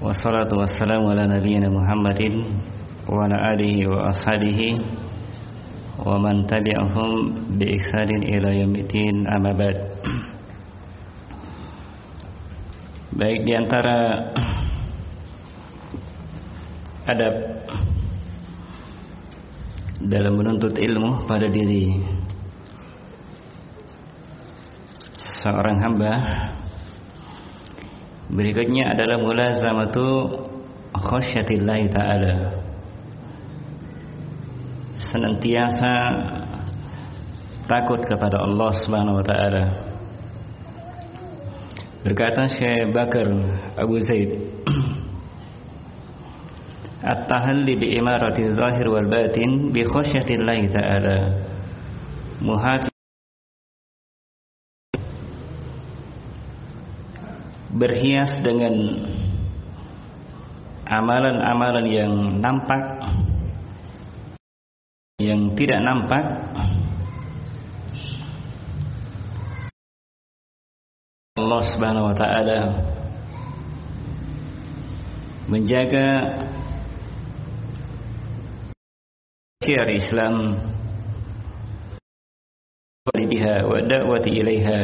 Wassalatu wassalamu ala nabiyyina Muhammadin wa ala alihi wa ashabihi wa man tabi'ahum bi ihsanin ila yaumil amabat. Baik di antara adab dalam menuntut ilmu pada diri seorang hamba berikutnya adalah mulazamatu khasyatillah taala. Senantiasa takut kepada Allah Subhanahu wa taala. Berkata Syekh Bakar Abu Zaid At-tahalli bi imarati zahir wal batin bi khasyatillah ta'ala. Muhati berhias dengan amalan-amalan yang nampak yang tidak nampak. Allah Subhanahu wa taala menjaga syiar Islam. Wa da'wati ilaiha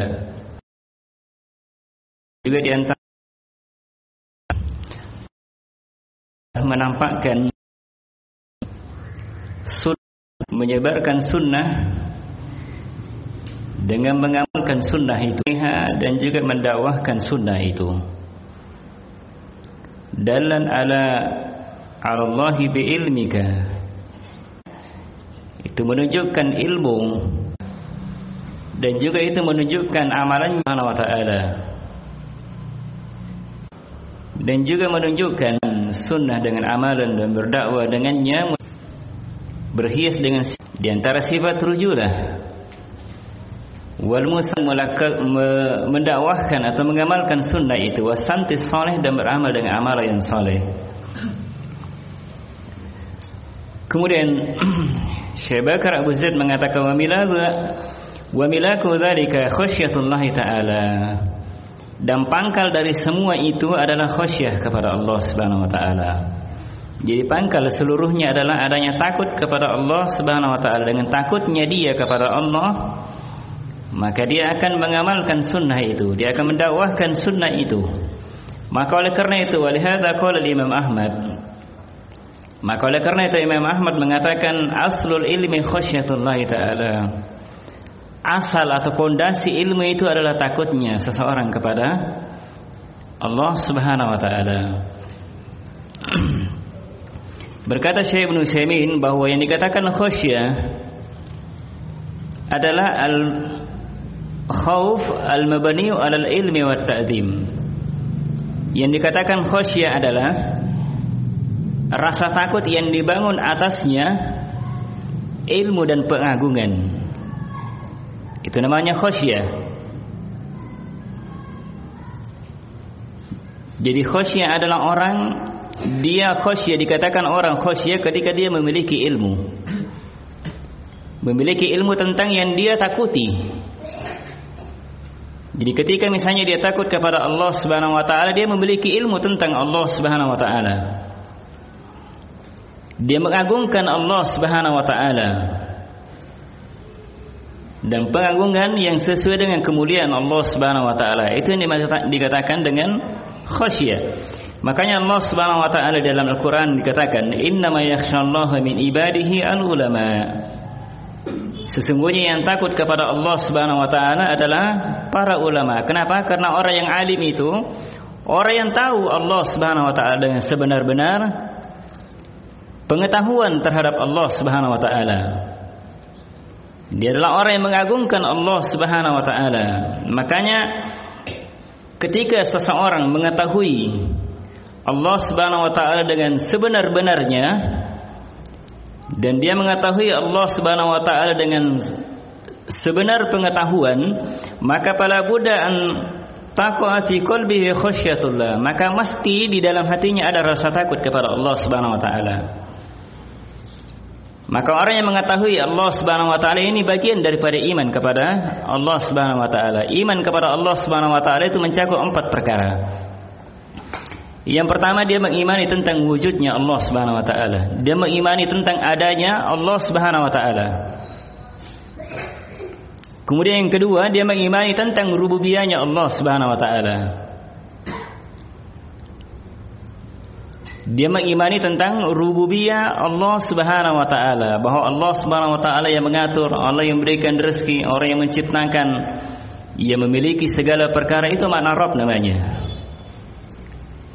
juga di antara menampakkan sunnah, menyebarkan sunnah dengan mengamalkan sunnah itu dan juga mendakwahkan sunnah itu. Dalan ala Allah bi ilmika. Itu menunjukkan ilmu dan juga itu menunjukkan amalan Allah Taala dan juga menunjukkan sunnah dengan amalan dan berdakwah dengannya berhias dengan di antara sifat rujulah. Wal musam mendakwahkan atau mengamalkan sunnah itu wasantis soleh dan beramal dengan amalan yang soleh kemudian Syekh Bakar Abu Zaid mengatakan wa milaku wa milaku dzalika khasyatullah taala dan pangkal dari semua itu adalah khasyah kepada Allah Subhanahu wa taala. Jadi pangkal seluruhnya adalah adanya takut kepada Allah Subhanahu wa taala dengan takutnya dia kepada Allah maka dia akan mengamalkan sunnah itu, dia akan mendakwahkan sunnah itu. Maka oleh kerana itu walihada qala Imam Ahmad maka oleh kerana itu Imam Ahmad mengatakan aslul ilmi khasyatullah taala asal atau pondasi ilmu itu adalah takutnya seseorang kepada Allah Subhanahu wa taala. Berkata Syekh Ibn Utsaimin bahawa yang dikatakan khasyah adalah al khauf al mabni ala al ilmi wa ta'zim. Yang dikatakan khasyah adalah rasa takut yang dibangun atasnya ilmu dan pengagungan. Itu namanya khasyah. Jadi khasyah adalah orang dia khasyah dikatakan orang khasyah ketika dia memiliki ilmu. Memiliki ilmu tentang yang dia takuti. Jadi ketika misalnya dia takut kepada Allah Subhanahu wa taala, dia memiliki ilmu tentang Allah Subhanahu wa taala. Dia mengagungkan Allah Subhanahu wa taala dan pengagungan yang sesuai dengan kemuliaan Allah Subhanahu wa taala. Itu yang dikatakan dengan khasyah makanya Allah Subhanahu wa taala dalam Al-Qur'an dikatakan innama yakhshallaha min ibadihi al-ulama. Sesungguhnya yang takut kepada Allah Subhanahu wa taala adalah para ulama. Kenapa? Karena orang yang alim itu orang yang tahu Allah Subhanahu wa taala dengan sebenar-benar pengetahuan terhadap Allah Subhanahu wa taala dia adalah orang yang mengagungkan Allah Subhanahu wa taala. Makanya ketika seseorang mengetahui Allah Subhanahu wa taala dengan sebenar-benarnya dan dia mengetahui Allah Subhanahu wa taala dengan sebenar pengetahuan, maka pada buddha an taqwa fi qalbihi khasyatullah. Maka mesti di dalam hatinya ada rasa takut kepada Allah Subhanahu wa taala. Maka orang yang mengetahui Allah Subhanahu wa taala ini bagian daripada iman kepada Allah Subhanahu wa taala. Iman kepada Allah Subhanahu wa taala itu mencakup empat perkara. Yang pertama dia mengimani tentang wujudnya Allah Subhanahu wa taala. Dia mengimani tentang adanya Allah Subhanahu wa taala. Kemudian yang kedua dia mengimani tentang rububiyahnya Allah Subhanahu wa taala. Dia mengimani tentang rububiyah Allah Subhanahu wa taala, bahwa Allah Subhanahu wa taala yang mengatur, Allah yang memberikan rezeki, orang yang menciptakan, ia memiliki segala perkara itu makna Rabb namanya.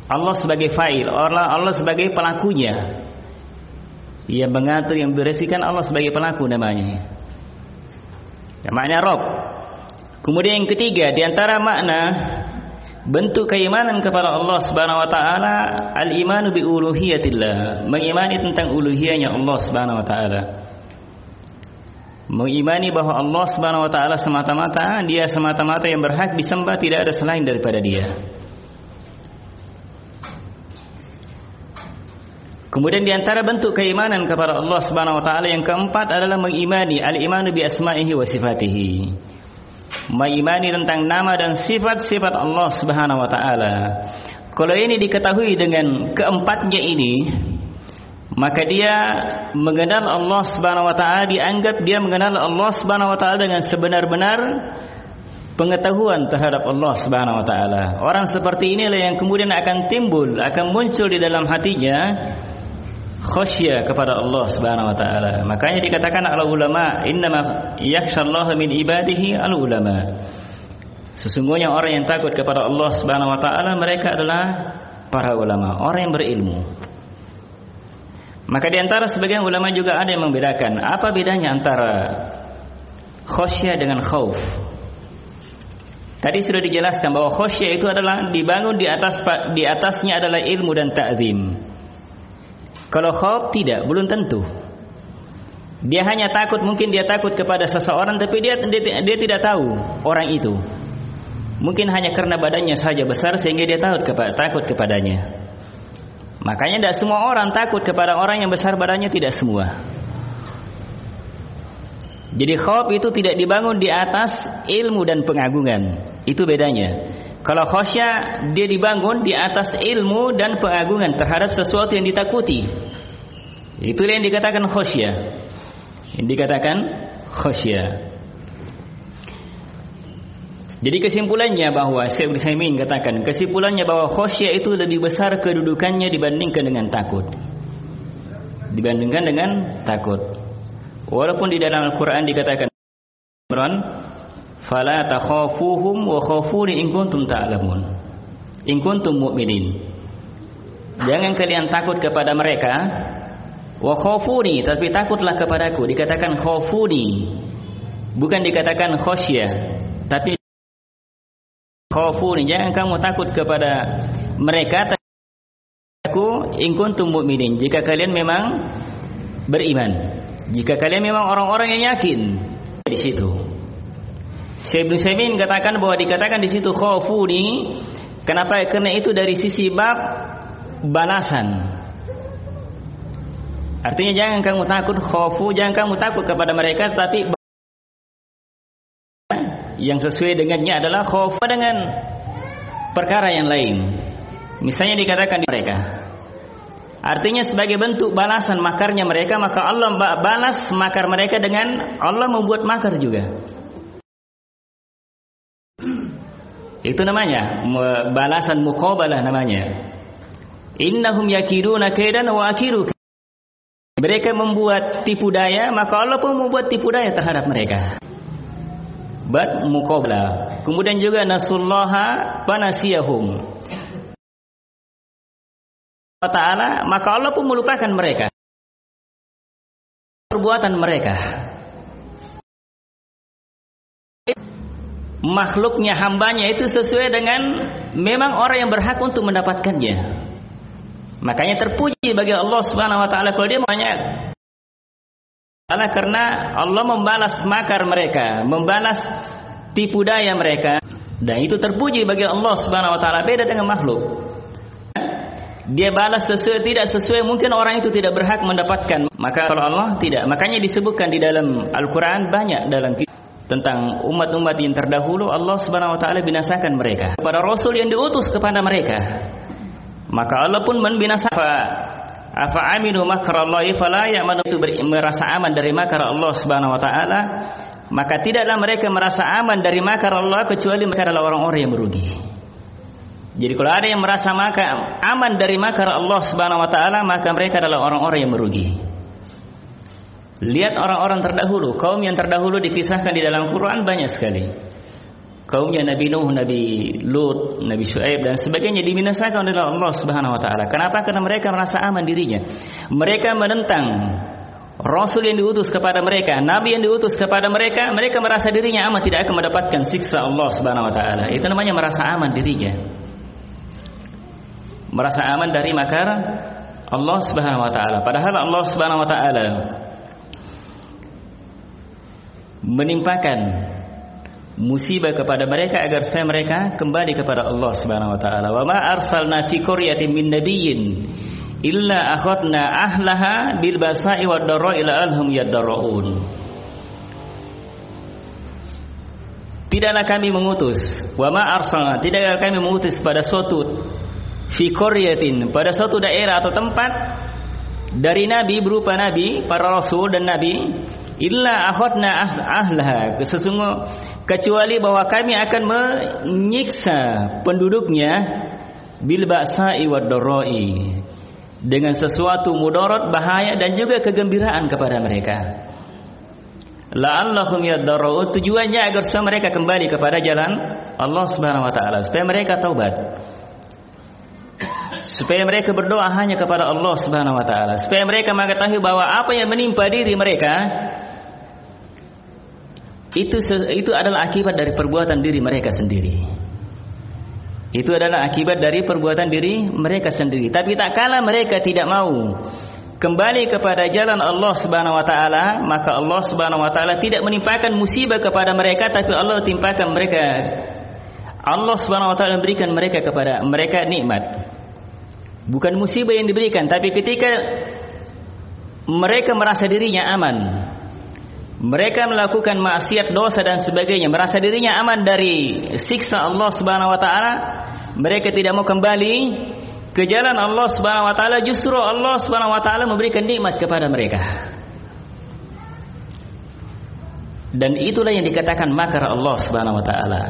Allah sebagai fa'il, Allah Allah sebagai pelakunya. Ia mengatur yang beresihkan Allah sebagai pelaku namanya. Yang makna Rabb. Kemudian yang ketiga di antara makna bentuk keimanan kepada Allah Subhanahu wa taala al-imanu bi uluhiyatillah, mengimani tentang uluhiyahnya Allah Subhanahu wa taala. Mengimani bahawa Allah Subhanahu wa taala semata-mata dia semata-mata yang berhak disembah tidak ada selain daripada dia. Kemudian di antara bentuk keimanan kepada Allah Subhanahu wa taala yang keempat adalah mengimani al-imanu bi asma'ihi wa sifatihi. Mengimani tentang nama dan sifat-sifat Allah Subhanahu wa taala. Kalau ini diketahui dengan keempatnya ini, maka dia mengenal Allah Subhanahu wa taala dianggap dia mengenal Allah Subhanahu wa taala dengan sebenar-benar pengetahuan terhadap Allah Subhanahu wa taala. Orang seperti inilah yang kemudian akan timbul, akan muncul di dalam hatinya khasyah kepada Allah Subhanahu wa taala. Makanya dikatakan al ulama innama yakhshallaha min ibadihi al ulama. Sesungguhnya orang yang takut kepada Allah Subhanahu wa taala mereka adalah para ulama, orang yang berilmu. Maka di antara sebagian ulama juga ada yang membedakan apa bedanya antara khasyah dengan khauf. Tadi sudah dijelaskan bahwa khasyah itu adalah dibangun di atas di atasnya adalah ilmu dan ta'zim. Kalau khauf tidak, belum tentu. Dia hanya takut, mungkin dia takut kepada seseorang tapi dia dia, dia tidak tahu orang itu. Mungkin hanya karena badannya saja besar sehingga dia takut kepada takut kepadanya. Makanya tidak semua orang takut kepada orang yang besar badannya tidak semua. Jadi khauf itu tidak dibangun di atas ilmu dan pengagungan. Itu bedanya. Kalau khosya dia dibangun di atas ilmu dan pengagungan terhadap sesuatu yang ditakuti. Itulah yang dikatakan khosya. Yang dikatakan khosya. Jadi kesimpulannya bahawa Syekh Utsaimin katakan kesimpulannya bahawa khosya itu lebih besar kedudukannya dibandingkan dengan takut. Dibandingkan dengan takut. Walaupun di dalam Al-Quran dikatakan Imran fala takhafuhum wa khafuni in kuntum ta'lamun. In kuntum mu'minin. Jangan kalian takut kepada mereka wa khafuni tapi takutlah kepadaku dikatakan khafuni. Bukan dikatakan khasyah tapi khafuni. Jangan kamu takut kepada mereka aku in kuntum mu'minin. Jika kalian memang beriman. Jika kalian memang orang-orang yang yakin di situ Syekh Ibn Saimin katakan bahwa dikatakan di situ khafuni kenapa? Karena itu dari sisi bab balasan. Artinya jangan kamu takut khafu, jangan kamu takut kepada mereka tapi yang sesuai dengannya adalah khafu dengan perkara yang lain. Misalnya dikatakan di mereka. Artinya sebagai bentuk balasan makarnya mereka maka Allah balas makar mereka dengan Allah membuat makar juga. Itu namanya balasan muqabalah namanya. Innahum yakiruna kaidan wa akiru. Mereka membuat tipu daya, maka Allah pun membuat tipu daya terhadap mereka. Bad muqabalah. Kemudian juga nasullaha panasiyahum. Allah Ta'ala, maka Allah pun melupakan mereka. Perbuatan mereka. Makhluknya hambanya itu sesuai dengan memang orang yang berhak untuk mendapatkannya. Makanya terpuji bagi Allah Subhanahu wa taala kalau dia banyak Allah karena Allah membalas makar mereka, membalas tipu daya mereka dan itu terpuji bagi Allah Subhanahu wa taala beda dengan makhluk. Dia balas sesuai tidak sesuai mungkin orang itu tidak berhak mendapatkan. Maka kalau Allah tidak. Makanya disebutkan di dalam Al-Qur'an banyak dalam tentang umat-umat yang terdahulu Allah Subhanahu wa taala binasakan mereka. Para rasul yang diutus kepada mereka. maka Allah pun membinasakan Afa aminu makrallahi fala ya'manu itu merasa aman dari makar Allah Subhanahu wa taala maka tidaklah mereka merasa aman dari makar Allah kecuali mereka adalah orang-orang yang merugi. Jadi kalau ada yang merasa maka aman dari makar Allah Subhanahu wa taala maka mereka adalah orang-orang yang merugi. Lihat orang-orang terdahulu, kaum yang terdahulu dikisahkan di dalam Quran banyak sekali kaumnya Nabi Nuh, Nabi Lut, Nabi Shu'aib dan sebagainya dibinasakan oleh Allah Subhanahu wa taala. Kenapa? Karena mereka merasa aman dirinya. Mereka menentang Rasul yang diutus kepada mereka, Nabi yang diutus kepada mereka, mereka merasa dirinya aman tidak akan mendapatkan siksa Allah Subhanahu wa taala. Itu namanya merasa aman dirinya. Merasa aman dari makar Allah Subhanahu wa taala. Padahal Allah Subhanahu wa taala menimpakan musibah kepada mereka agar supaya mereka kembali kepada Allah Subhanahu wa taala. Wa ma arsalna fi qaryatin min nabiyyin illa akhadna ahlaha bil basa'i wad dharra'i la'alhum yadarrun. Tidaklah kami mengutus wa ma arsalna tidaklah kami mengutus pada suatu fi qaryatin pada suatu daerah atau tempat dari nabi berupa nabi, para rasul dan nabi illa akhadna ahlaha. Sesungguhnya kecuali bahwa kami akan menyiksa penduduknya bil ba'sa'i wad darai dengan sesuatu mudarat bahaya dan juga kegembiraan kepada mereka. La'allahum yadarra'un tujuannya agar supaya mereka kembali kepada jalan Allah Subhanahu wa taala supaya mereka taubat. Supaya mereka berdoa hanya kepada Allah Subhanahu wa taala. Supaya mereka mengetahui bahwa apa yang menimpa diri mereka itu itu adalah akibat dari perbuatan diri mereka sendiri. Itu adalah akibat dari perbuatan diri mereka sendiri. Tapi tak kala mereka tidak mau kembali kepada jalan Allah Subhanahu wa taala, maka Allah Subhanahu wa taala tidak menimpakan musibah kepada mereka tapi Allah timpakan mereka Allah Subhanahu wa taala memberikan mereka kepada mereka nikmat. Bukan musibah yang diberikan, tapi ketika mereka merasa dirinya aman, mereka melakukan maksiat dosa dan sebagainya. Merasa dirinya aman dari siksa Allah Subhanahu wa taala mereka tidak mau kembali ke jalan Allah Subhanahu wa taala. Justru Allah Subhanahu wa taala memberikan nikmat kepada mereka. Dan itulah yang dikatakan makar Allah Subhanahu wa taala.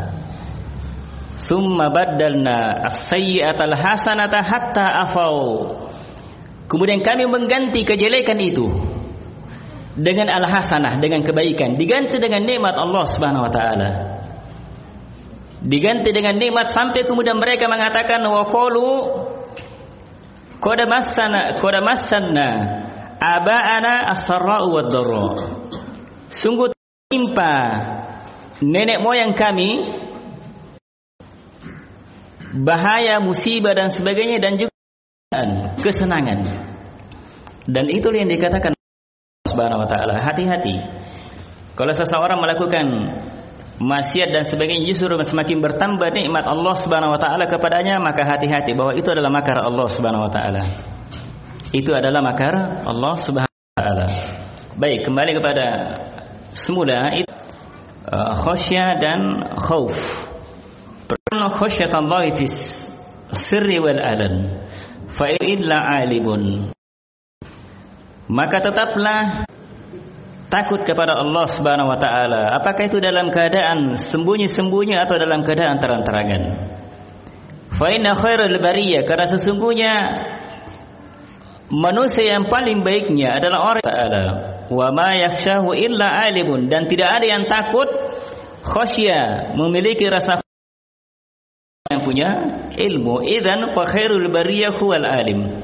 Summa baddalna as-sayyi'ata al-hasanata hatta afau kemudian kami mengganti kejelekan itu dengan al-hasanah dengan kebaikan. Diganti dengan nikmat Allah Subhanahu wa taala. Diganti dengan nikmat sampai kemudian mereka mengatakan wa qalu qad massana qad massanna aba'ana as-sarra'u wad-dharra sungguh timpa nenek moyang kami bahaya musibah dan sebagainya dan juga kesenangan. Dan itu yang dikatakan Subhanahu wa taala. Hati-hati. Kalau seseorang melakukan maksiat dan sebagainya justru semakin bertambah nikmat Allah Subhanahu wa taala kepadanya, maka hati-hati bahwa itu adalah makar Allah Subhanahu wa taala. Itu adalah makar Allah Subhanahu wa taala. Baik, kembali kepada semula itu uh, khasyah dan khauf. Pertama khasyat Allah fi sirri wal alan. Fa illa alibun maka tetaplah takut kepada Allah Subhanahu wa taala. Apakah itu dalam keadaan sembunyi-sembunyi atau dalam keadaan terang-terangan? Fa inna khairal bariyah karena sesungguhnya manusia yang paling baiknya adalah orang taala. Wa ma yakhshahu illa alimun dan tidak ada yang takut khasyah memiliki rasa yang punya ilmu. Idzan fa khairul bariyah huwal alim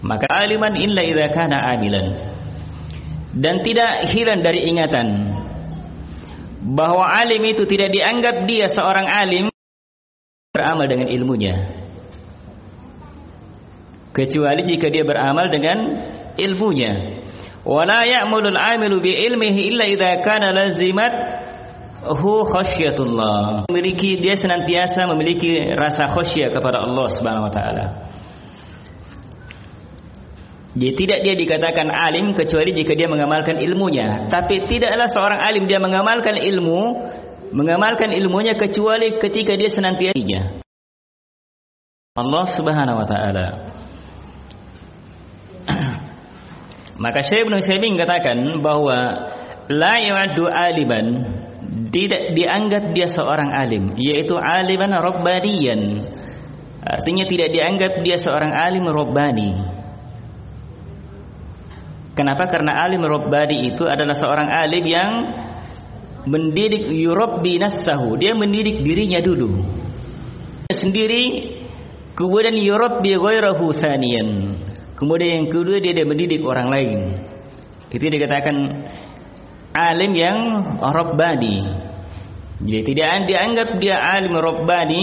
maka aliman illa idza kana amilan. Dan tidak hilang dari ingatan bahwa alim itu tidak dianggap dia seorang alim beramal dengan ilmunya. Kecuali jika dia beramal dengan ilmunya. Wala ya'mulul amilu bi ilmihi illa idza kana lazimat hu khasyatullah. Memiliki dia senantiasa memiliki rasa khasyah kepada Allah Subhanahu wa taala dia tidak dia dikatakan alim kecuali jika dia mengamalkan ilmunya. Tapi tidaklah seorang alim dia mengamalkan ilmu, mengamalkan ilmunya kecuali ketika dia senantiasa Allah Subhanahu wa taala. Maka Syekh Ibn Saimin katakan bahawa la yu'addu aliman tidak dianggap dia seorang alim yaitu aliman rabbaniyan. Artinya tidak dianggap dia seorang alim rabbani. Kenapa? Karena alim rabbani itu adalah seorang alim yang mendidik yurabbi nafsahu. Dia mendidik dirinya dulu. Dia sendiri kemudian yurabbi ghairahu thaniyan. Kemudian yang kedua dia, dia mendidik orang lain. Itu dikatakan alim yang rabbani. Jadi tidak dianggap dia alim rabbani.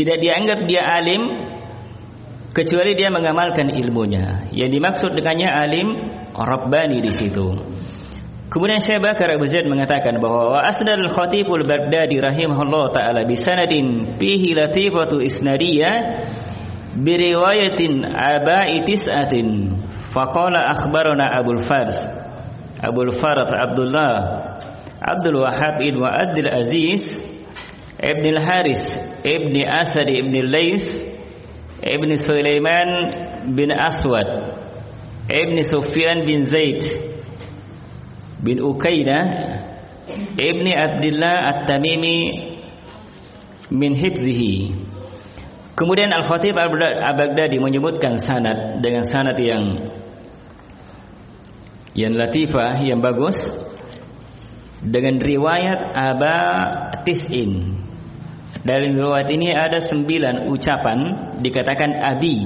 Tidak dianggap dia alim kecuali dia mengamalkan ilmunya. Yang dimaksud dengannya alim rabbani di situ. Kemudian Syekh Bakar Abu Zaid mengatakan bahawa wa asnad al-Khatibul Baghdadi rahimahullah taala bi sanadin fihi latifatu isnadiyah biriwayatin aba'i tis'atin faqala akhbarana Abul Fars Abul Farat Abdullah Abdul Wahab ibn Abdul Aziz Ibn Al-Haris Ibn Asad Ibn Al-Lays Ibn Sulaiman bin Aswad Ibn Sufyan bin Zaid bin Uqaidah Ibn Abdullah At-Tamimi min hibzihi Kemudian Al-Khatib Al-Baghdadi menyebutkan sanad dengan sanad yang yang latifah, yang bagus dengan riwayat Aba Tis'in. Dalam riwayat ini ada sembilan ucapan dikatakan Abi.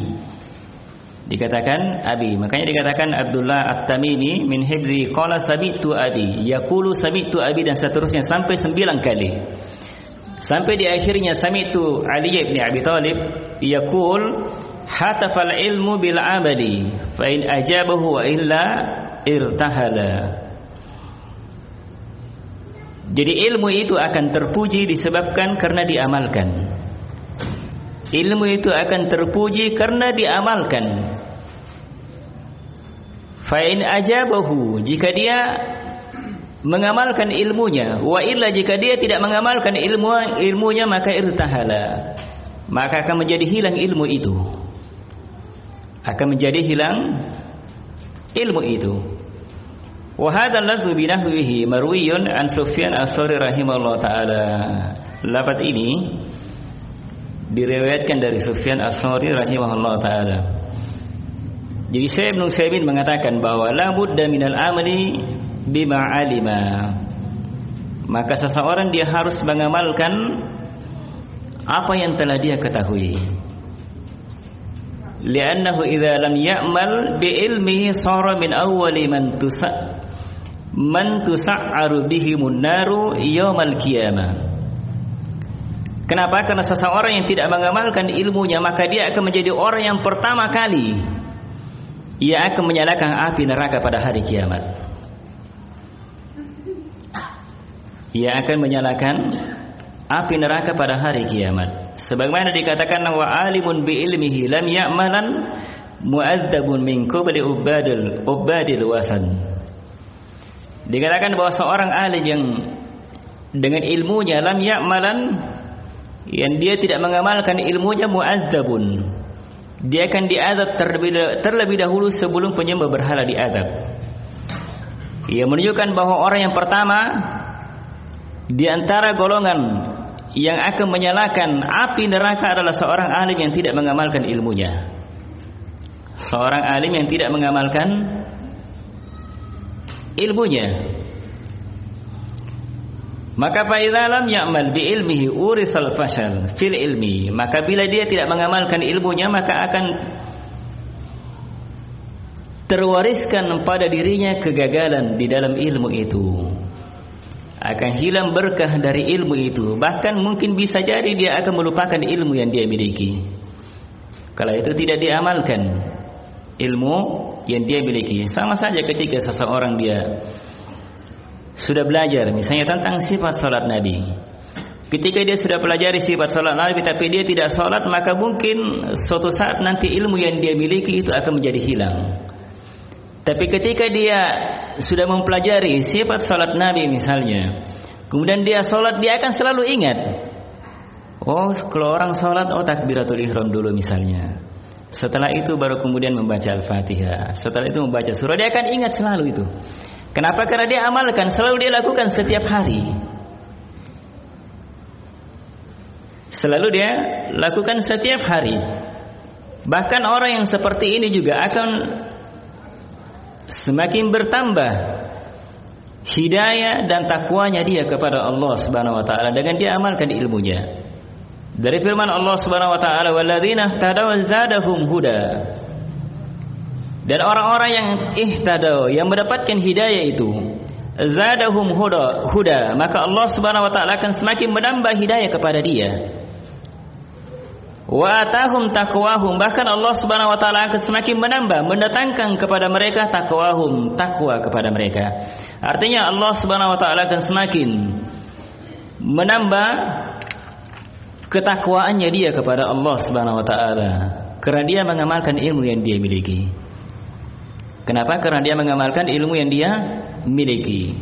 Dikatakan Abi. Makanya dikatakan Abdullah At-Tamimi min hibri qala sabitu Abi. Yaqulu sabitu Abi dan seterusnya sampai sembilan kali. Sampai di akhirnya sami'tu Ali bin Abi Talib yaqul hatafal ilmu bil amali fa in ajabahu wa illa irtahala. Jadi ilmu itu akan terpuji disebabkan karena diamalkan. Ilmu itu akan terpuji karena diamalkan. Fa in ajabahu jika dia mengamalkan ilmunya wa illa jika dia tidak mengamalkan ilmu ilmunya maka irtahala maka akan menjadi hilang ilmu itu akan menjadi hilang ilmu itu wa hadzal ladzu binahwihi marwiyun an sufyan as-suri rahimahullah taala. Lafaz ini diriwayatkan dari sufyan as-suri rahimahullah taala. Jadi Syekh Ibn Sa'id mengatakan bahawa la budda minal amali bima alima. Maka seseorang dia harus mengamalkan apa yang telah dia ketahui. Li'annahu idza lam ya'mal bi ilmihi sara min awwali man tusa man tusa'aru bihimun naru yaumal qiyamah Kenapa? Karena seseorang yang tidak mengamalkan ilmunya maka dia akan menjadi orang yang pertama kali ia akan menyalakan api neraka pada hari kiamat. ia akan menyalakan api neraka pada hari kiamat. Sebagaimana dikatakan wa alimun bi ilmihi lam ya'malan mu'adzabun min qabli ubadil ubadil wasan. Dikatakan bahwa seorang alim yang dengan ilmunya lam ya'malan yang dia tidak mengamalkan ilmunya mu'adzabun. Dia akan diazab terlebih, dahulu sebelum penyembah berhala diazab. Ia menunjukkan bahwa orang yang pertama di antara golongan yang akan menyalakan api neraka adalah seorang alim yang tidak mengamalkan ilmunya. Seorang alim yang tidak mengamalkan ilmunya. Maka fa'idha lam ya'mal bi ilmihi urisal fashal fil ilmi. Maka bila dia tidak mengamalkan ilmunya maka akan terwariskan pada dirinya kegagalan di dalam ilmu itu akan hilang berkah dari ilmu itu bahkan mungkin bisa jadi dia akan melupakan ilmu yang dia miliki kalau itu tidak diamalkan ilmu yang dia miliki sama saja ketika seseorang dia sudah belajar misalnya tentang sifat salat Nabi ketika dia sudah pelajari sifat salat Nabi tapi dia tidak salat maka mungkin suatu saat nanti ilmu yang dia miliki itu akan menjadi hilang tapi ketika dia sudah mempelajari sifat salat Nabi misalnya, kemudian dia salat dia akan selalu ingat. Oh, kalau orang sholat, oh takbiratul ihram dulu misalnya. Setelah itu baru kemudian membaca Al-Fatihah. Setelah itu membaca surah, dia akan ingat selalu itu. Kenapa? Karena dia amalkan, selalu dia lakukan setiap hari. Selalu dia lakukan setiap hari. Bahkan orang yang seperti ini juga akan semakin bertambah hidayah dan takwanya dia kepada Allah Subhanahu wa taala dengan dia amalkan ilmunya. Dari firman Allah Subhanahu wa taala, "Walladzina tadaw zadahum huda." Dan orang-orang yang ihtadaw yang mendapatkan hidayah itu, zadahum huda, huda, maka Allah Subhanahu wa taala akan semakin menambah hidayah kepada dia. Wa atahum taqwahum bahkan Allah Subhanahu wa taala akan semakin menambah mendatangkan kepada mereka taqwahum takwa kepada mereka. Artinya Allah Subhanahu wa taala akan semakin menambah ketakwaannya dia kepada Allah Subhanahu wa taala karena dia mengamalkan ilmu yang dia miliki. Kenapa? Karena dia mengamalkan ilmu yang dia miliki.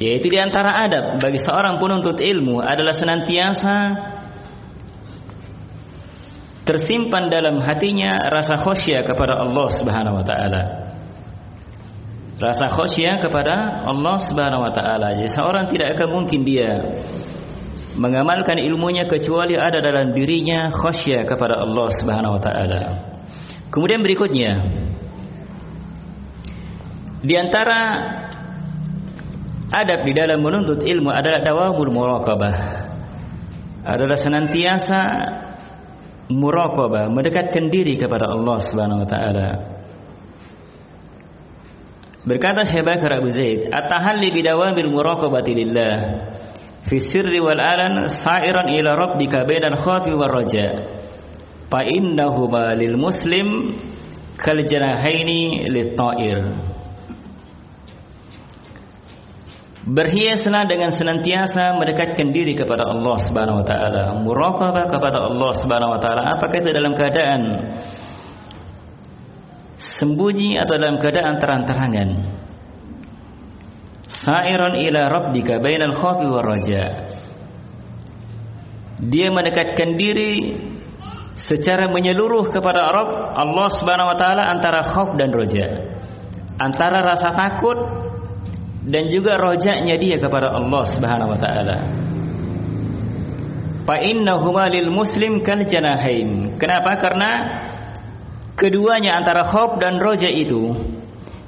Yaitu di antara adab bagi seorang penuntut ilmu adalah senantiasa tersimpan dalam hatinya rasa khasyah kepada Allah Subhanahu wa taala. Rasa khasyah kepada Allah Subhanahu wa taala. Jadi seorang tidak akan mungkin dia mengamalkan ilmunya kecuali ada dalam dirinya khasyah kepada Allah Subhanahu wa taala. Kemudian berikutnya di antara adab di dalam menuntut ilmu adalah dawamul muraqabah. Adalah senantiasa muraqabah, mendekatkan diri kepada Allah Subhanahu wa taala. Berkata Syekh Bakar Abu Zaid, "At-tahalli bidawamil muraqabati lillah." Fi sirri wal alan sa'iran ila rabbika bainal khawfi war raja. Fa innahuma lil muslim kal janahaini lit ta'ir. Berhiaslah dengan senantiasa mendekatkan diri kepada Allah Subhanahu wa taala, muraqabah kepada Allah Subhanahu wa taala. Apakah itu dalam keadaan? Sembunyi atau dalam keadaan terang-terangan sa'iran ila rabbika bainal khawfi war raja. Dia mendekatkan diri secara menyeluruh kepada Rabb Allah Subhanahu wa taala antara khauf dan raja antara rasa takut dan juga rojaknya dia kepada Allah Subhanahu wa taala. Fa innahuma lil muslim kal janahain. Kenapa? Karena keduanya antara khauf dan roja itu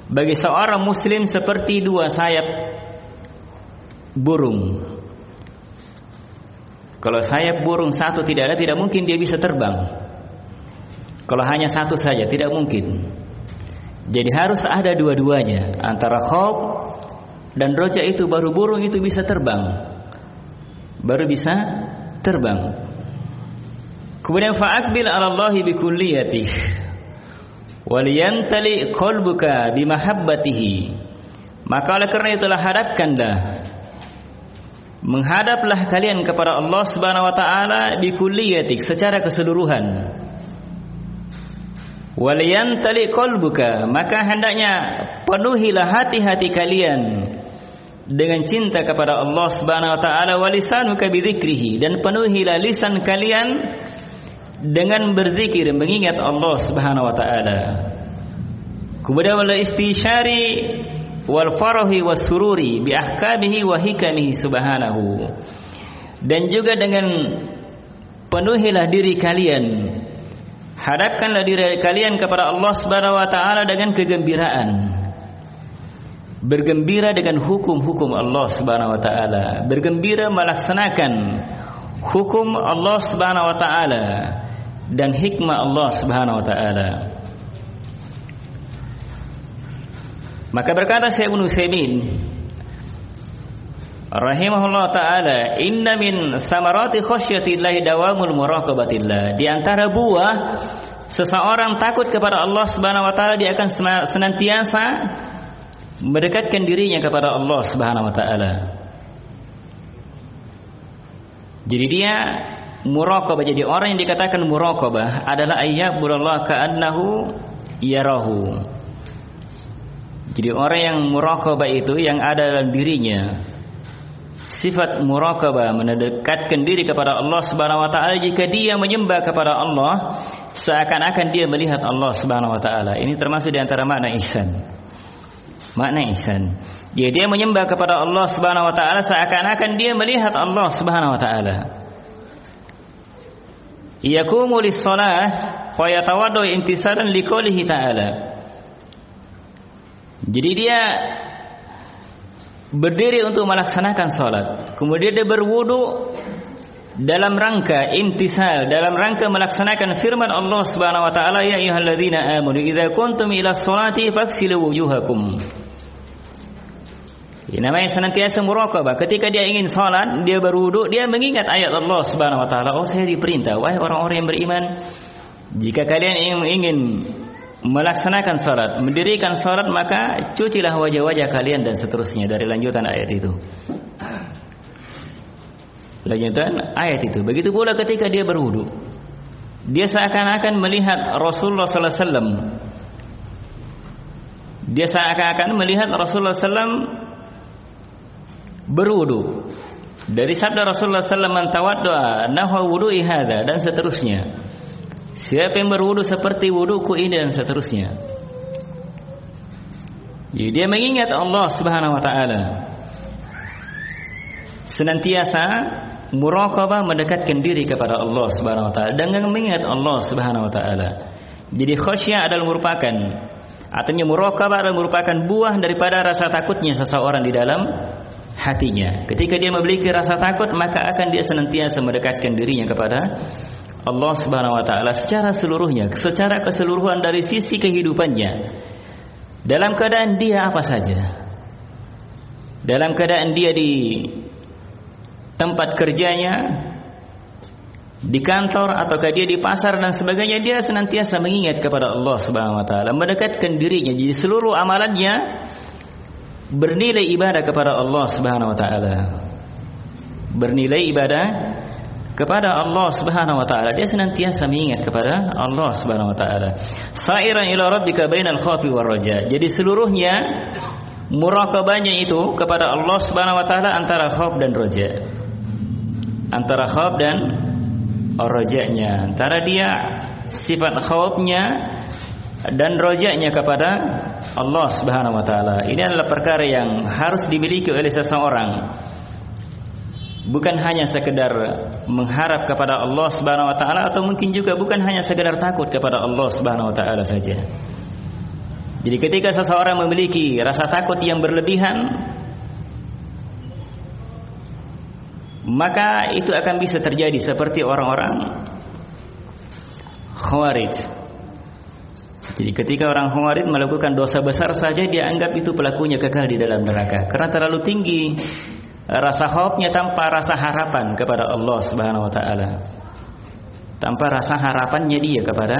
bagi seorang muslim seperti dua sayap burung. Kalau sayap burung satu tidak ada, tidak mungkin dia bisa terbang. Kalau hanya satu saja, tidak mungkin. Jadi harus ada dua-duanya. Antara khawb dan roja itu baru burung itu bisa terbang. Baru bisa terbang. Kemudian fa'akbil ala Allahi bikulliyatih waliyantali qalbuka bimahabbatihi. Maka oleh kerana itulah hadapkanlah menghadaplah kalian kepada Allah Subhanahu wa taala bikulliyatik secara keseluruhan. Waliyantali qalbuka maka hendaknya penuhilah hati-hati kalian dengan cinta kepada Allah Subhanahu wa taala walisanuka bidzikrihi dan penuhilah lisan kalian dengan berzikir mengingat Allah Subhanahu wa taala. Kemudian wal istishari wal farahi was sururi bi ahkamihi wa hikamihi subhanahu. Dan juga dengan penuhilah diri kalian hadapkanlah diri kalian kepada Allah Subhanahu wa taala dengan kegembiraan. Bergembira dengan hukum-hukum Allah Subhanahu wa taala, bergembira melaksanakan hukum Allah Subhanahu wa taala dan hikmah Allah Subhanahu wa taala. Maka berkata Syekh Ibnu Utsaimin rahimahullah taala, "Inna min samarati khasyatillahi dawamul muraqabatillah." Di antara buah seseorang takut kepada Allah Subhanahu wa taala dia akan senantiasa mendekatkan dirinya kepada Allah Subhanahu wa taala. Jadi dia muraqabah jadi orang yang dikatakan muraqabah adalah ayyabullah ka'annahu yarahu jadi orang yang muraqabah itu yang ada dalam dirinya sifat muraqabah mendekatkan diri kepada Allah Subhanahu wa taala jika dia menyembah kepada Allah seakan-akan dia melihat Allah Subhanahu wa taala. Ini termasuk di antara makna ihsan. Makna ihsan. Ya, dia menyembah kepada Allah Subhanahu wa taala seakan-akan dia melihat Allah Subhanahu wa taala. Yaqumu lis-shalah wa yatawaddu intisaran liqoulihi ta'ala. Jadi dia berdiri untuk melaksanakan salat. Kemudian dia berwudu dalam rangka intisal, dalam rangka melaksanakan firman Allah Subhanahu wa taala ya ayyuhalladzina amanu idza kuntum ila sholati faghsilu wujuhakum. Ini namanya senantiasa muraqabah. Ketika dia ingin salat, dia berwudu, dia mengingat ayat Allah Subhanahu wa taala. Oh, saya diperintah wahai orang-orang yang beriman, jika kalian ingin melaksanakan salat, mendirikan salat maka cucilah wajah-wajah kalian dan seterusnya dari lanjutan ayat itu. Lanjutan ayat itu. Begitu pula ketika dia berwudu. Dia seakan-akan melihat Rasulullah sallallahu alaihi wasallam. Dia seakan-akan melihat Rasulullah sallallahu alaihi wasallam berwudu dari sabda Rasulullah sallallahu alaihi wasallam doa nahwa wudu'i hadza dan seterusnya. Siapa yang berwudu seperti wuduku ini dan seterusnya. Jadi dia mengingat Allah Subhanahu wa taala. Senantiasa muraqabah mendekatkan diri kepada Allah Subhanahu wa taala dengan mengingat Allah Subhanahu wa taala. Jadi khasyah adalah merupakan artinya muraqabah adalah merupakan buah daripada rasa takutnya seseorang di dalam hatinya. Ketika dia memiliki rasa takut, maka akan dia senantiasa mendekatkan dirinya kepada Allah Subhanahu wa taala secara seluruhnya, secara keseluruhan dari sisi kehidupannya. Dalam keadaan dia apa saja. Dalam keadaan dia di tempat kerjanya, di kantor ataukah dia di pasar dan sebagainya, dia senantiasa mengingat kepada Allah Subhanahu wa taala, mendekatkan dirinya. Jadi seluruh amalannya bernilai ibadah kepada Allah Subhanahu wa taala. Bernilai ibadah kepada Allah Subhanahu wa taala. Dia senantiasa mengingat kepada Allah Subhanahu wa taala. Sa'iran ila rabbika bainal khawfi war raja. Jadi seluruhnya muraqabahnya itu kepada Allah Subhanahu wa taala antara khauf dan raja. Antara khauf dan rajanya. Antara dia sifat khaufnya dan rojaknya kepada Allah Subhanahu wa taala. Ini adalah perkara yang harus dimiliki oleh seseorang. Bukan hanya sekedar mengharap kepada Allah Subhanahu wa taala atau mungkin juga bukan hanya sekedar takut kepada Allah Subhanahu wa taala saja. Jadi ketika seseorang memiliki rasa takut yang berlebihan maka itu akan bisa terjadi seperti orang-orang Khawarij jadi ketika orang Khawarij melakukan dosa besar saja dia anggap itu pelakunya kekal di dalam neraka karena terlalu tinggi rasa khaufnya tanpa rasa harapan kepada Allah Subhanahu wa taala. Tanpa rasa harapannya dia kepada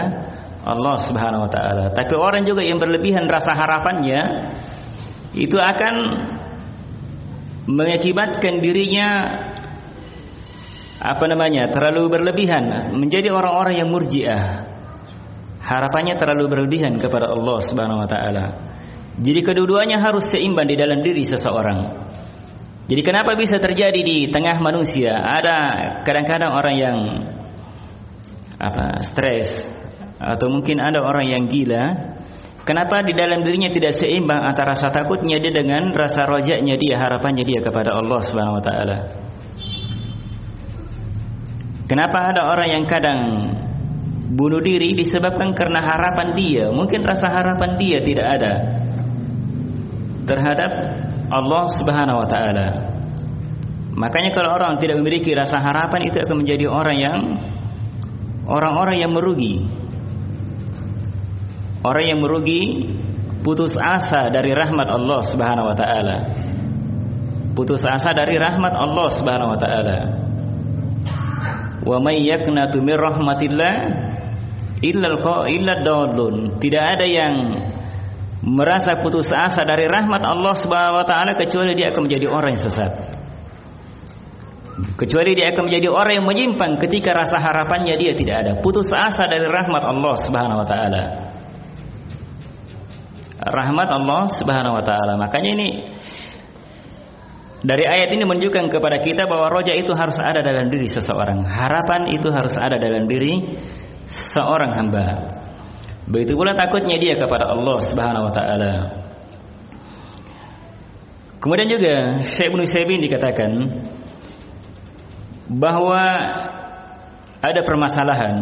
Allah Subhanahu wa taala. Tapi orang juga yang berlebihan rasa harapannya itu akan mengakibatkan dirinya apa namanya? terlalu berlebihan menjadi orang-orang yang murjiah harapannya terlalu berlebihan kepada Allah Subhanahu wa taala. Jadi kedua-duanya harus seimbang di dalam diri seseorang. Jadi kenapa bisa terjadi di tengah manusia? Ada kadang-kadang orang yang apa? stres atau mungkin ada orang yang gila. Kenapa di dalam dirinya tidak seimbang antara rasa takutnya dia dengan rasa rojaknya dia, harapannya dia kepada Allah Subhanahu wa taala? Kenapa ada orang yang kadang bunuh diri disebabkan karena harapan dia. Mungkin rasa harapan dia tidak ada terhadap Allah Subhanahu wa taala. Makanya kalau orang tidak memiliki rasa harapan itu akan menjadi orang yang orang-orang yang merugi. Orang yang merugi putus asa dari rahmat Allah Subhanahu wa taala. Putus asa dari rahmat Allah Subhanahu wa taala. Wa may yaqnatu min rahmatillah illal illad dalun tidak ada yang merasa putus asa dari rahmat Allah Subhanahu wa taala kecuali dia akan menjadi orang yang sesat. Kecuali dia akan menjadi orang yang menyimpang ketika rasa harapannya dia tidak ada. Putus asa dari rahmat Allah Subhanahu wa taala. Rahmat Allah Subhanahu wa taala. Makanya ini Dari ayat ini menunjukkan kepada kita bahwa roja itu harus ada dalam diri seseorang. Harapan itu harus ada dalam diri seorang hamba. Begitu pula takutnya dia kepada Allah Subhanahu wa taala. Kemudian juga Syekh Ibnu Sa'ibin dikatakan bahwa ada permasalahan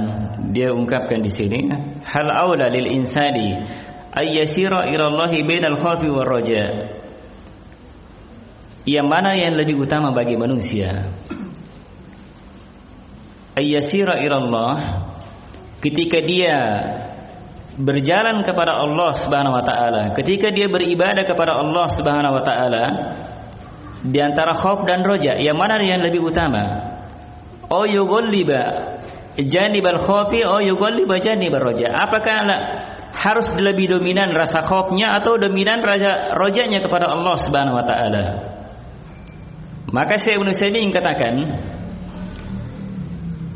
dia ungkapkan di sini hal aula lil insani ay yasira ila Allah bainal khawfi war raja yang mana yang lebih utama bagi manusia ay yasira ila Allah ketika dia berjalan kepada Allah Subhanahu wa taala ketika dia beribadah kepada Allah Subhanahu wa taala di antara khauf dan roja yang mana yang lebih utama? Oh yughalliba janibal khawfi oh yughalliba janibal roja apakah harus lebih dominan rasa khaufnya atau dominan raja rojanya kepada Allah Subhanahu wa taala? Maka Syekh Ibnu Saimin katakan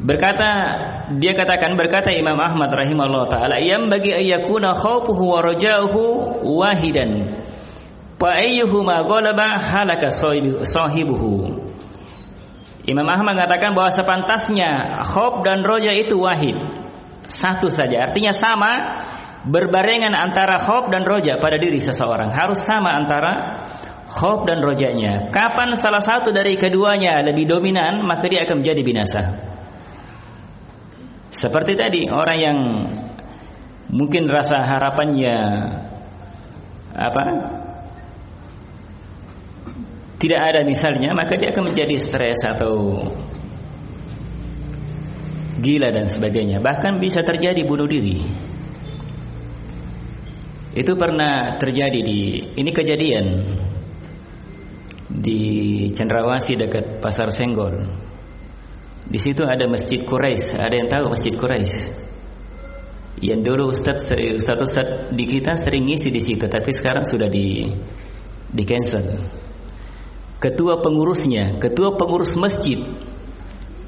berkata dia katakan berkata Imam Ahmad rahimahullah taala yang bagi ayyakuna khaufuhu wa rajauhu wahidan. Fa ayyuhuma ghalaba halaka sahibuhu. Imam Ahmad mengatakan bahwa sepantasnya khauf dan roja itu wahid. Satu saja. Artinya sama berbarengan antara khauf dan roja pada diri seseorang. Harus sama antara khauf dan rojanya. Kapan salah satu dari keduanya lebih dominan maka dia akan menjadi binasa seperti tadi orang yang mungkin rasa harapannya apa? Tidak ada misalnya, maka dia akan menjadi stres atau gila dan sebagainya. Bahkan bisa terjadi bunuh diri. Itu pernah terjadi di ini kejadian di Cendrawasih dekat Pasar Senggol. Di situ ada Masjid Quraisy. Ada yang tahu Masjid Quraisy? Yang dulu Ustaz Ustaz Ustaz di kita sering ngisi di situ, tapi sekarang sudah di di cancel. Ketua pengurusnya, ketua pengurus masjid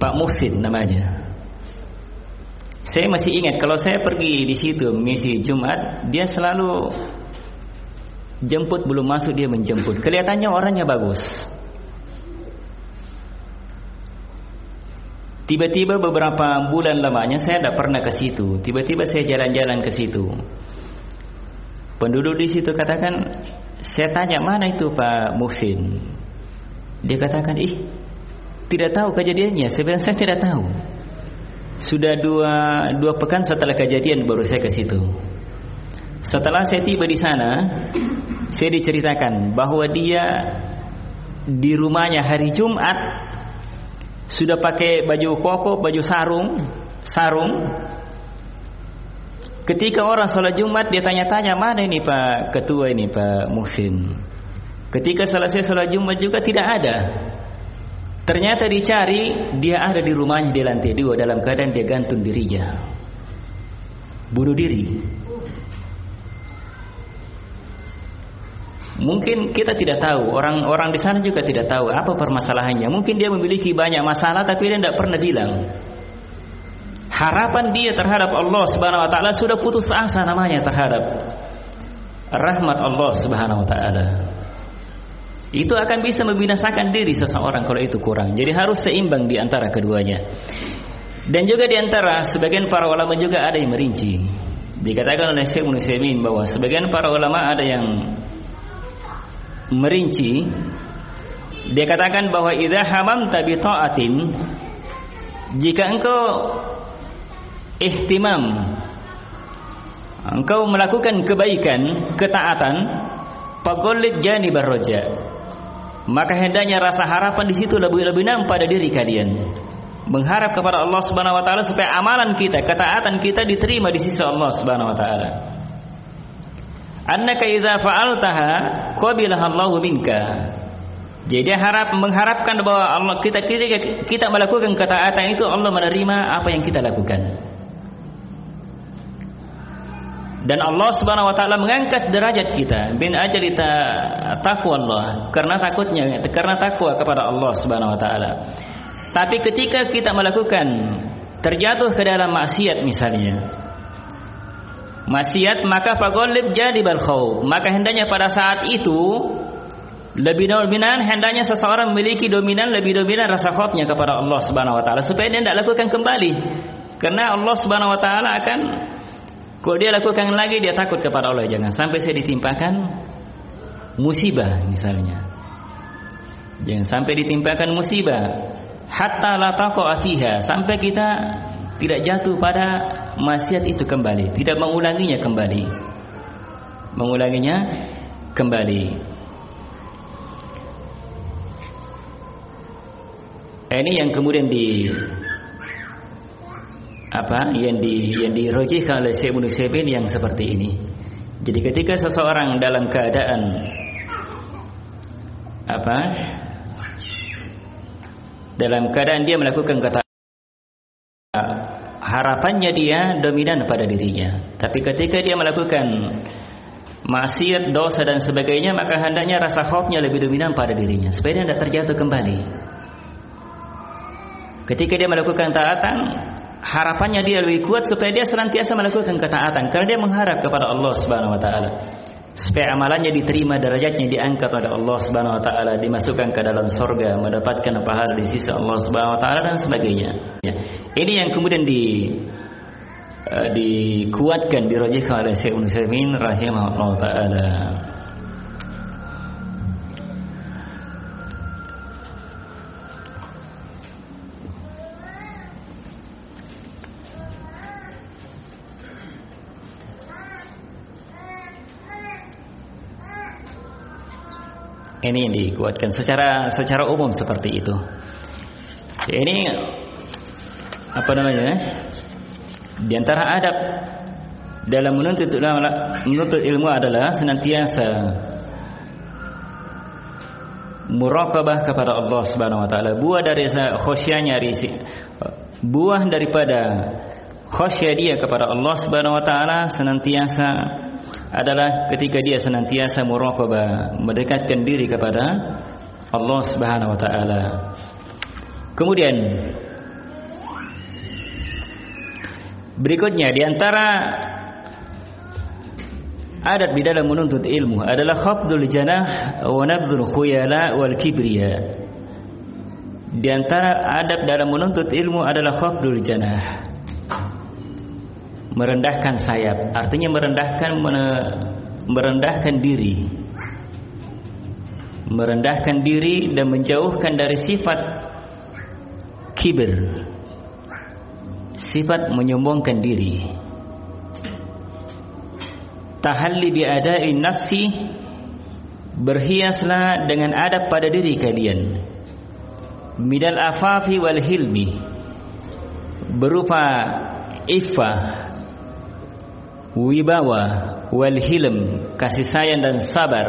Pak Muhsin namanya. Saya masih ingat kalau saya pergi di situ misi Jumat, dia selalu jemput belum masuk dia menjemput. Kelihatannya orangnya bagus. Tiba-tiba beberapa bulan lamanya saya tidak pernah ke situ. Tiba-tiba saya jalan-jalan ke situ. Penduduk di situ katakan, saya tanya mana itu Pak Muhsin. Dia katakan, ih, tidak tahu kejadiannya. Sebenarnya saya tidak tahu. Sudah dua dua pekan setelah kejadian baru saya ke situ. Setelah saya tiba di sana, saya diceritakan bahwa dia di rumahnya hari Jumat sudah pakai baju koko, baju sarung, sarung. Ketika orang sholat Jumat dia tanya-tanya mana ini Pak Ketua ini Pak Muhsin. Ketika selesai sholat Jumat juga tidak ada. Ternyata dicari dia ada di rumahnya di lantai dua dalam keadaan dia gantung dirinya. Bunuh diri. Mungkin kita tidak tahu, orang-orang di sana juga tidak tahu apa permasalahannya. Mungkin dia memiliki banyak masalah tapi dia tidak pernah bilang. Harapan dia terhadap Allah Subhanahu wa taala sudah putus asa namanya terhadap rahmat Allah Subhanahu wa taala. Itu akan bisa membinasakan diri seseorang kalau itu kurang. Jadi harus seimbang di antara keduanya. Dan juga di antara sebagian para ulama juga ada yang merinci. Dikatakan oleh Syekh Muhammad bahwa sebagian para ulama ada yang merinci dia katakan bahwa idza hamamta bi ta'atin jika engkau ihtimam engkau melakukan kebaikan ketaatan faqallid janibar raja maka hendaknya rasa harapan di situ lebih lebih nampak pada diri kalian. Mengharap kepada Allah Subhanahu wa taala supaya amalan kita ketaatan kita diterima di sisi Allah Subhanahu wa taala annaka idza fa'altaha qabilaha Allahu minka. Jadi harap mengharapkan bahwa Allah kita ketika kita melakukan ketaatan itu Allah menerima apa yang kita lakukan. Dan Allah Subhanahu wa taala mengangkat derajat kita bin ajalita taqwa Allah. Karena takutnya karena takwa kepada Allah Subhanahu wa taala. Tapi ketika kita melakukan terjatuh ke dalam maksiat misalnya maksiat maka fagolib jadi balkhau maka hendaknya pada saat itu lebih dominan hendaknya seseorang memiliki dominan lebih dominan rasa khaufnya kepada Allah Subhanahu wa taala. Supaya dia tidak lakukan kembali. Karena Allah Subhanahu wa taala akan kalau dia lakukan lagi dia takut kepada Allah. Jangan sampai saya ditimpakan musibah misalnya. Jangan sampai ditimpakan musibah. Hatta la taqa fiha. Sampai kita tidak jatuh pada maksiat itu kembali, tidak mengulanginya kembali. Mengulanginya kembali. Ini yang kemudian di apa yang di yang dirojihkan oleh Syekh Sa'id yang seperti ini. Jadi ketika seseorang dalam keadaan apa dalam keadaan dia melakukan kata harapannya dia dominan pada dirinya. Tapi ketika dia melakukan maksiat, dosa dan sebagainya, maka hendaknya rasa khaufnya lebih dominan pada dirinya supaya dia tidak terjatuh kembali. Ketika dia melakukan taatan, harapannya dia lebih kuat supaya dia senantiasa melakukan ketaatan karena dia mengharap kepada Allah Subhanahu wa taala. Supaya amalannya diterima, derajatnya diangkat oleh Allah Subhanahu wa taala, dimasukkan ke dalam surga, mendapatkan pahala di sisi Allah Subhanahu wa taala dan sebagainya. Ya. Ini yang kemudian di uh, dikuatkan dirajihkan oleh Syekh Utsaimin rahimahullah taala. Ini yang dikuatkan secara secara umum seperti itu. Ini apa namanya? Di antara adab dalam menuntut ilmu, menuntut ilmu adalah senantiasa muraqabah kepada Allah Subhanahu wa taala. Buah dari khasyanya risi. Buah daripada khasyah dia kepada Allah Subhanahu wa taala senantiasa adalah ketika dia senantiasa muraqabah mendekatkan diri kepada Allah Subhanahu wa taala. Kemudian berikutnya di antara adat di dalam menuntut ilmu adalah khafdul janah wa nabdul khuyala wal kibriya. Di antara adab dalam menuntut ilmu adalah khafdul janah merendahkan sayap. Artinya merendahkan merendahkan diri. Merendahkan diri dan menjauhkan dari sifat kibir. Sifat menyombongkan diri. Tahalli bi ada'i nafsi berhiaslah dengan adab pada diri kalian. Midal afafi wal hilmi berupa iffah wibawa wal hilm kasih sayang dan sabar.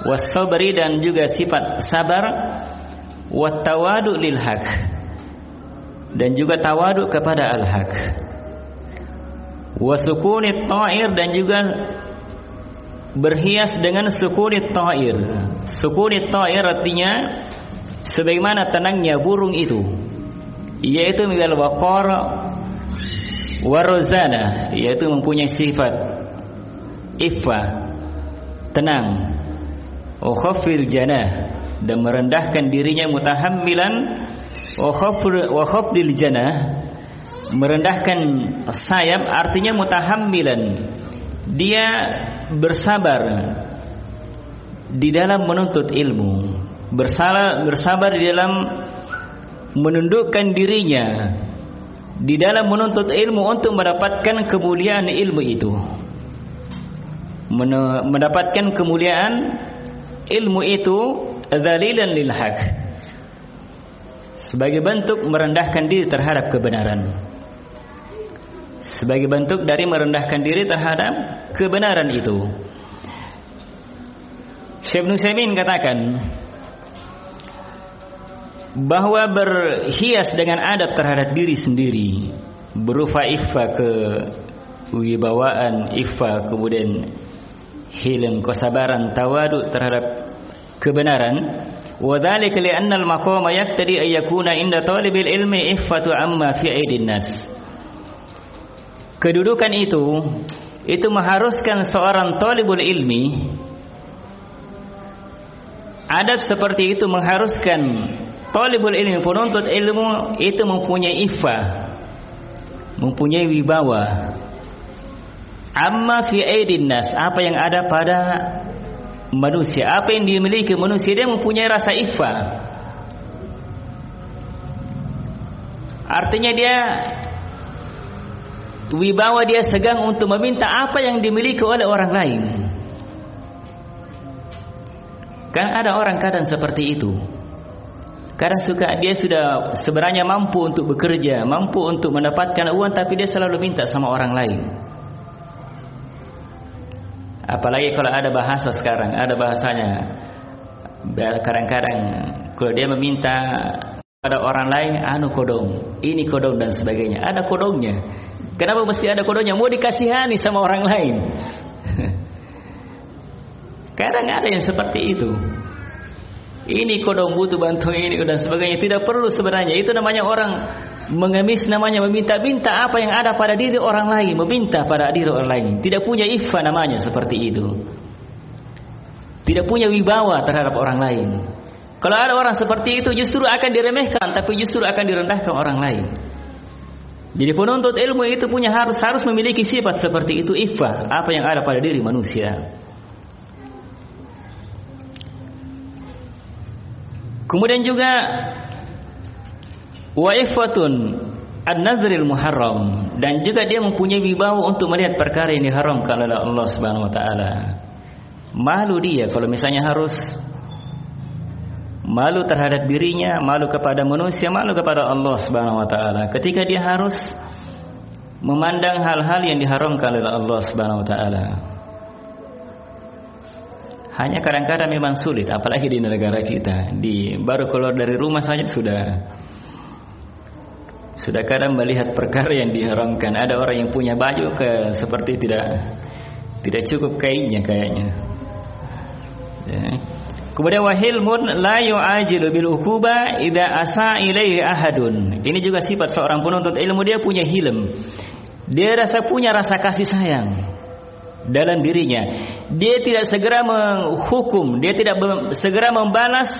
Wasabri dan juga sifat sabar. Wat tawadu lil haq dan juga tawadu kepada al haq. Wasukunit ta'ir dan juga berhias dengan sukunit ta'ir. Sukunit ta'ir artinya sebagaimana tenangnya burung itu yaitu mil waqar warozana yaitu mempunyai sifat iffa tenang ukhafil janah dan merendahkan dirinya mutahammilan wa khafdil janah merendahkan sayap artinya mutahammilan. Dia bersabar di dalam menuntut ilmu bersalah bersabar di dalam menundukkan dirinya di dalam menuntut ilmu untuk mendapatkan kemuliaan ilmu itu. Mendapatkan kemuliaan ilmu itu dzalilan lil haq. Sebagai bentuk merendahkan diri terhadap kebenaran. Sebagai bentuk dari merendahkan diri terhadap kebenaran itu. Syekh Nusaimin katakan bahwa berhias dengan adab terhadap diri sendiri berupa ikhfa ke wibawaan ikhfa kemudian hilm kesabaran tawadu terhadap kebenaran. Anna al maqama yaqtadi an yakuna inda talibil ilmi ikhfatu amma fi aidin nas. Kedudukan itu itu mengharuskan seorang talibul ilmi adab seperti itu mengharuskan talibul ilmi penuntut ilmu itu mempunyai iffah mempunyai wibawa. Amma fi aidin nas apa yang ada pada manusia apa yang dimiliki manusia dia mempunyai rasa iffah. Artinya dia wibawa dia segang untuk meminta apa yang dimiliki oleh orang lain. Kan ada orang kadang seperti itu kadang suka dia sudah sebenarnya mampu untuk bekerja mampu untuk mendapatkan uang tapi dia selalu minta sama orang lain apalagi kalau ada bahasa sekarang ada bahasanya kadang-kadang kalau dia meminta pada orang lain anu kodong ini kodong dan sebagainya ada kodongnya Kenapa mesti ada kodoknya? Mau dikasihani sama orang lain. Kadang ada yang seperti itu. Ini kodok butuh bantu ini dan sebagainya. Tidak perlu sebenarnya. Itu namanya orang mengemis namanya meminta-minta apa yang ada pada diri orang lain. Meminta pada diri orang lain. Tidak punya ifa namanya seperti itu. Tidak punya wibawa terhadap orang lain. Kalau ada orang seperti itu justru akan diremehkan. Tapi justru akan direndahkan orang lain. Jadi penuntut ilmu itu punya harus harus memiliki sifat seperti itu iffah apa yang ada pada diri manusia. Kemudian juga wa iffatun an-nazril muharram dan juga dia mempunyai wibawa untuk melihat perkara yang diharamkan oleh Allah Subhanahu wa taala. Malu dia kalau misalnya harus malu terhadap dirinya, malu kepada manusia, malu kepada Allah Subhanahu wa taala. Ketika dia harus memandang hal-hal yang diharamkan oleh Allah Subhanahu wa taala. Hanya kadang-kadang memang sulit apalagi di negara kita. Di baru keluar dari rumah saja sudah sudah kadang melihat perkara yang diharamkan. Ada orang yang punya baju ke seperti tidak tidak cukup kainnya kayaknya. Ya. Kemudian wahilmun la yu'ajilu bil ukuba idza asa ilaihi ahadun. Ini juga sifat seorang penuntut ilmu dia punya hilm. Dia rasa punya rasa kasih sayang dalam dirinya. Dia tidak segera menghukum, dia tidak segera membalas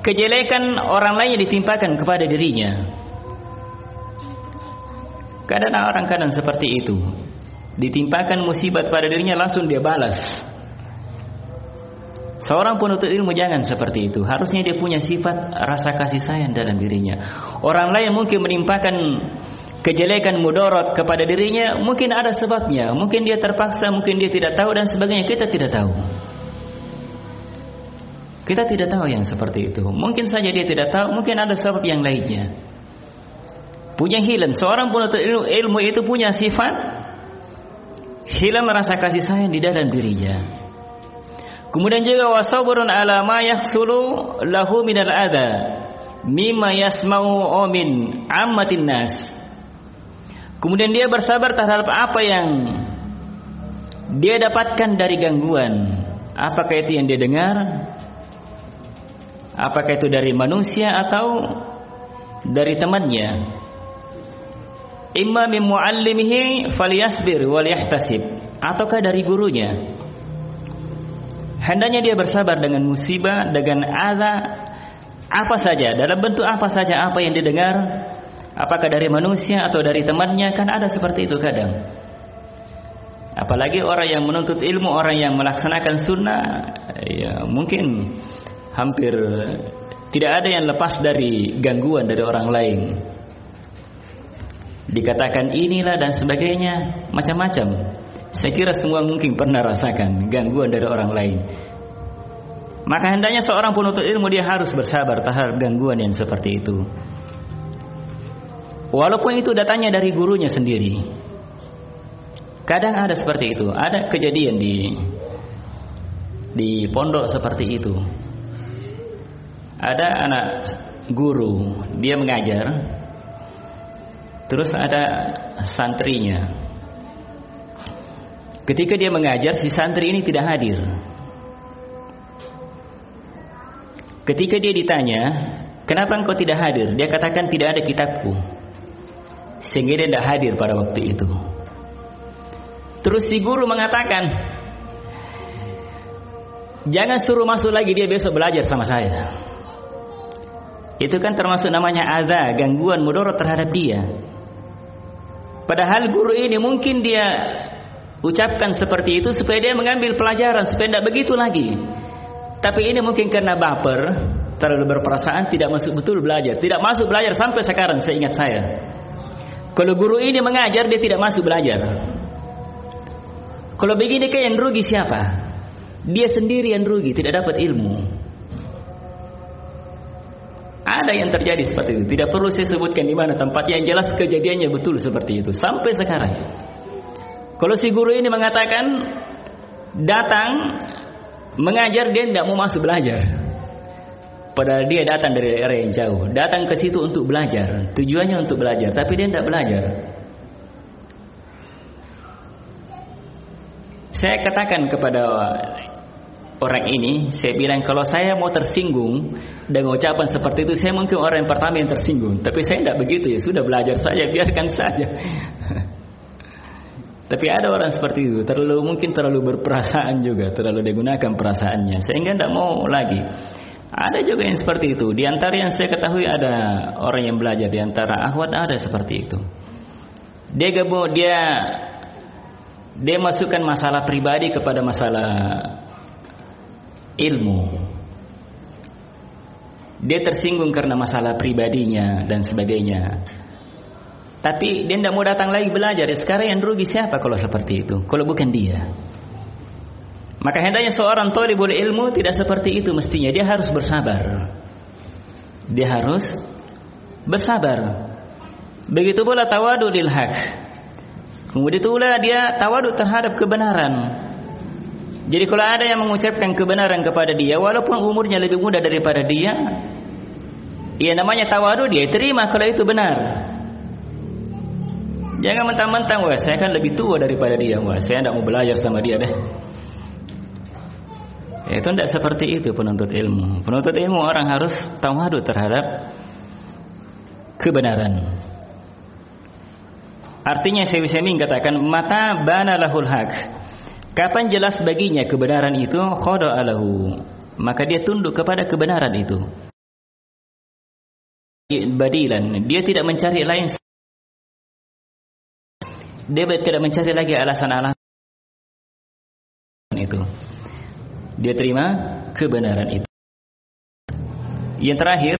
kejelekan orang lain yang ditimpakan kepada dirinya. Kadang orang kadang seperti itu. Ditimpakan musibah pada dirinya langsung dia balas. Seorang penuntut ilmu jangan seperti itu. Harusnya dia punya sifat rasa kasih sayang dalam dirinya. Orang lain mungkin menimpakan kejelekan mudarat kepada dirinya, mungkin ada sebabnya. Mungkin dia terpaksa, mungkin dia tidak tahu dan sebagainya. Kita tidak tahu. Kita tidak tahu yang seperti itu. Mungkin saja dia tidak tahu, mungkin ada sebab yang lainnya. Punya hilang. Seorang penuntut ilmu, ilmu itu punya sifat hilang rasa kasih sayang di dalam dirinya. Kemudian juga wasabrun ala ma yahsulu lahu minal adha mimma yasma'u min ammatin nas. Kemudian dia bersabar terhadap apa yang dia dapatkan dari gangguan. Apakah itu yang dia dengar? Apakah itu dari manusia atau dari temannya? Imma min muallimihi falyasbir wal yahtasib ataukah dari gurunya? hendaknya dia bersabar dengan musibah, dengan azab apa saja, dalam bentuk apa saja apa yang didengar, apakah dari manusia atau dari temannya, kan ada seperti itu kadang. Apalagi orang yang menuntut ilmu, orang yang melaksanakan sunnah, ya mungkin hampir tidak ada yang lepas dari gangguan dari orang lain. Dikatakan inilah dan sebagainya, macam-macam. Saya kira semua mungkin pernah rasakan gangguan dari orang lain. Maka hendaknya seorang penuntut ilmu dia harus bersabar terhadap gangguan yang seperti itu. Walaupun itu datangnya dari gurunya sendiri. Kadang ada seperti itu. Ada kejadian di di pondok seperti itu. Ada anak guru, dia mengajar. Terus ada santrinya. Ketika dia mengajar si santri ini tidak hadir. Ketika dia ditanya, "Kenapa engkau tidak hadir?" Dia katakan, "Tidak ada kitabku." Sehingga dia tidak hadir pada waktu itu. Terus si guru mengatakan, Jangan suruh masuk lagi dia besok belajar sama saya. Itu kan termasuk namanya azab, gangguan mudarat terhadap dia. Padahal guru ini mungkin dia ucapkan seperti itu supaya dia mengambil pelajaran supaya tidak begitu lagi. Tapi ini mungkin karena baper, terlalu berperasaan tidak masuk betul belajar, tidak masuk belajar sampai sekarang seingat saya. Kalau guru ini mengajar dia tidak masuk belajar. Kalau begini kan yang rugi siapa? Dia sendiri yang rugi, tidak dapat ilmu. Ada yang terjadi seperti itu. Tidak perlu saya sebutkan di mana tempatnya. Yang jelas kejadiannya betul seperti itu. Sampai sekarang. Kalau si guru ini mengatakan datang mengajar dia tidak mau masuk belajar. Padahal dia datang dari daerah yang jauh. Datang ke situ untuk belajar. Tujuannya untuk belajar. Tapi dia tidak belajar. Saya katakan kepada orang ini, saya bilang kalau saya mau tersinggung dengan ucapan seperti itu, saya mungkin orang yang pertama yang tersinggung. Tapi saya tidak begitu ya, sudah belajar saja, biarkan saja. Tapi ada orang seperti itu, terlalu mungkin terlalu berperasaan juga, terlalu digunakan perasaannya, sehingga tidak mau lagi. Ada juga yang seperti itu. Di antara yang saya ketahui ada orang yang belajar di antara akhwat ada seperti itu. Dia gabung dia dia masukkan masalah pribadi kepada masalah ilmu. Dia tersinggung karena masalah pribadinya dan sebagainya. Tapi dia tidak mau datang lagi belajar. Sekarang yang rugi siapa kalau seperti itu? Kalau bukan dia. Maka hendaknya seorang boleh ilmu tidak seperti itu mestinya. Dia harus bersabar. Dia harus bersabar. Begitu pula tawadu lil haq. Kemudian itulah dia tawadu terhadap kebenaran. Jadi kalau ada yang mengucapkan kebenaran kepada dia walaupun umurnya lebih muda daripada dia, ia namanya tawadu dia terima kalau itu benar. Jangan mentang-mentang saya kan lebih tua daripada dia, wah saya tidak mau belajar sama dia deh. Itu tidak seperti itu penuntut ilmu. Penuntut ilmu orang harus tawadu terhadap kebenaran. Artinya saya bisa mengatakan mata bana lahul haq. Kapan jelas baginya kebenaran itu khada'alahu maka dia tunduk kepada kebenaran itu. Badilan dia tidak mencari lain dia tidak mencari lagi alasan-alasan itu. Dia terima kebenaran itu. Yang terakhir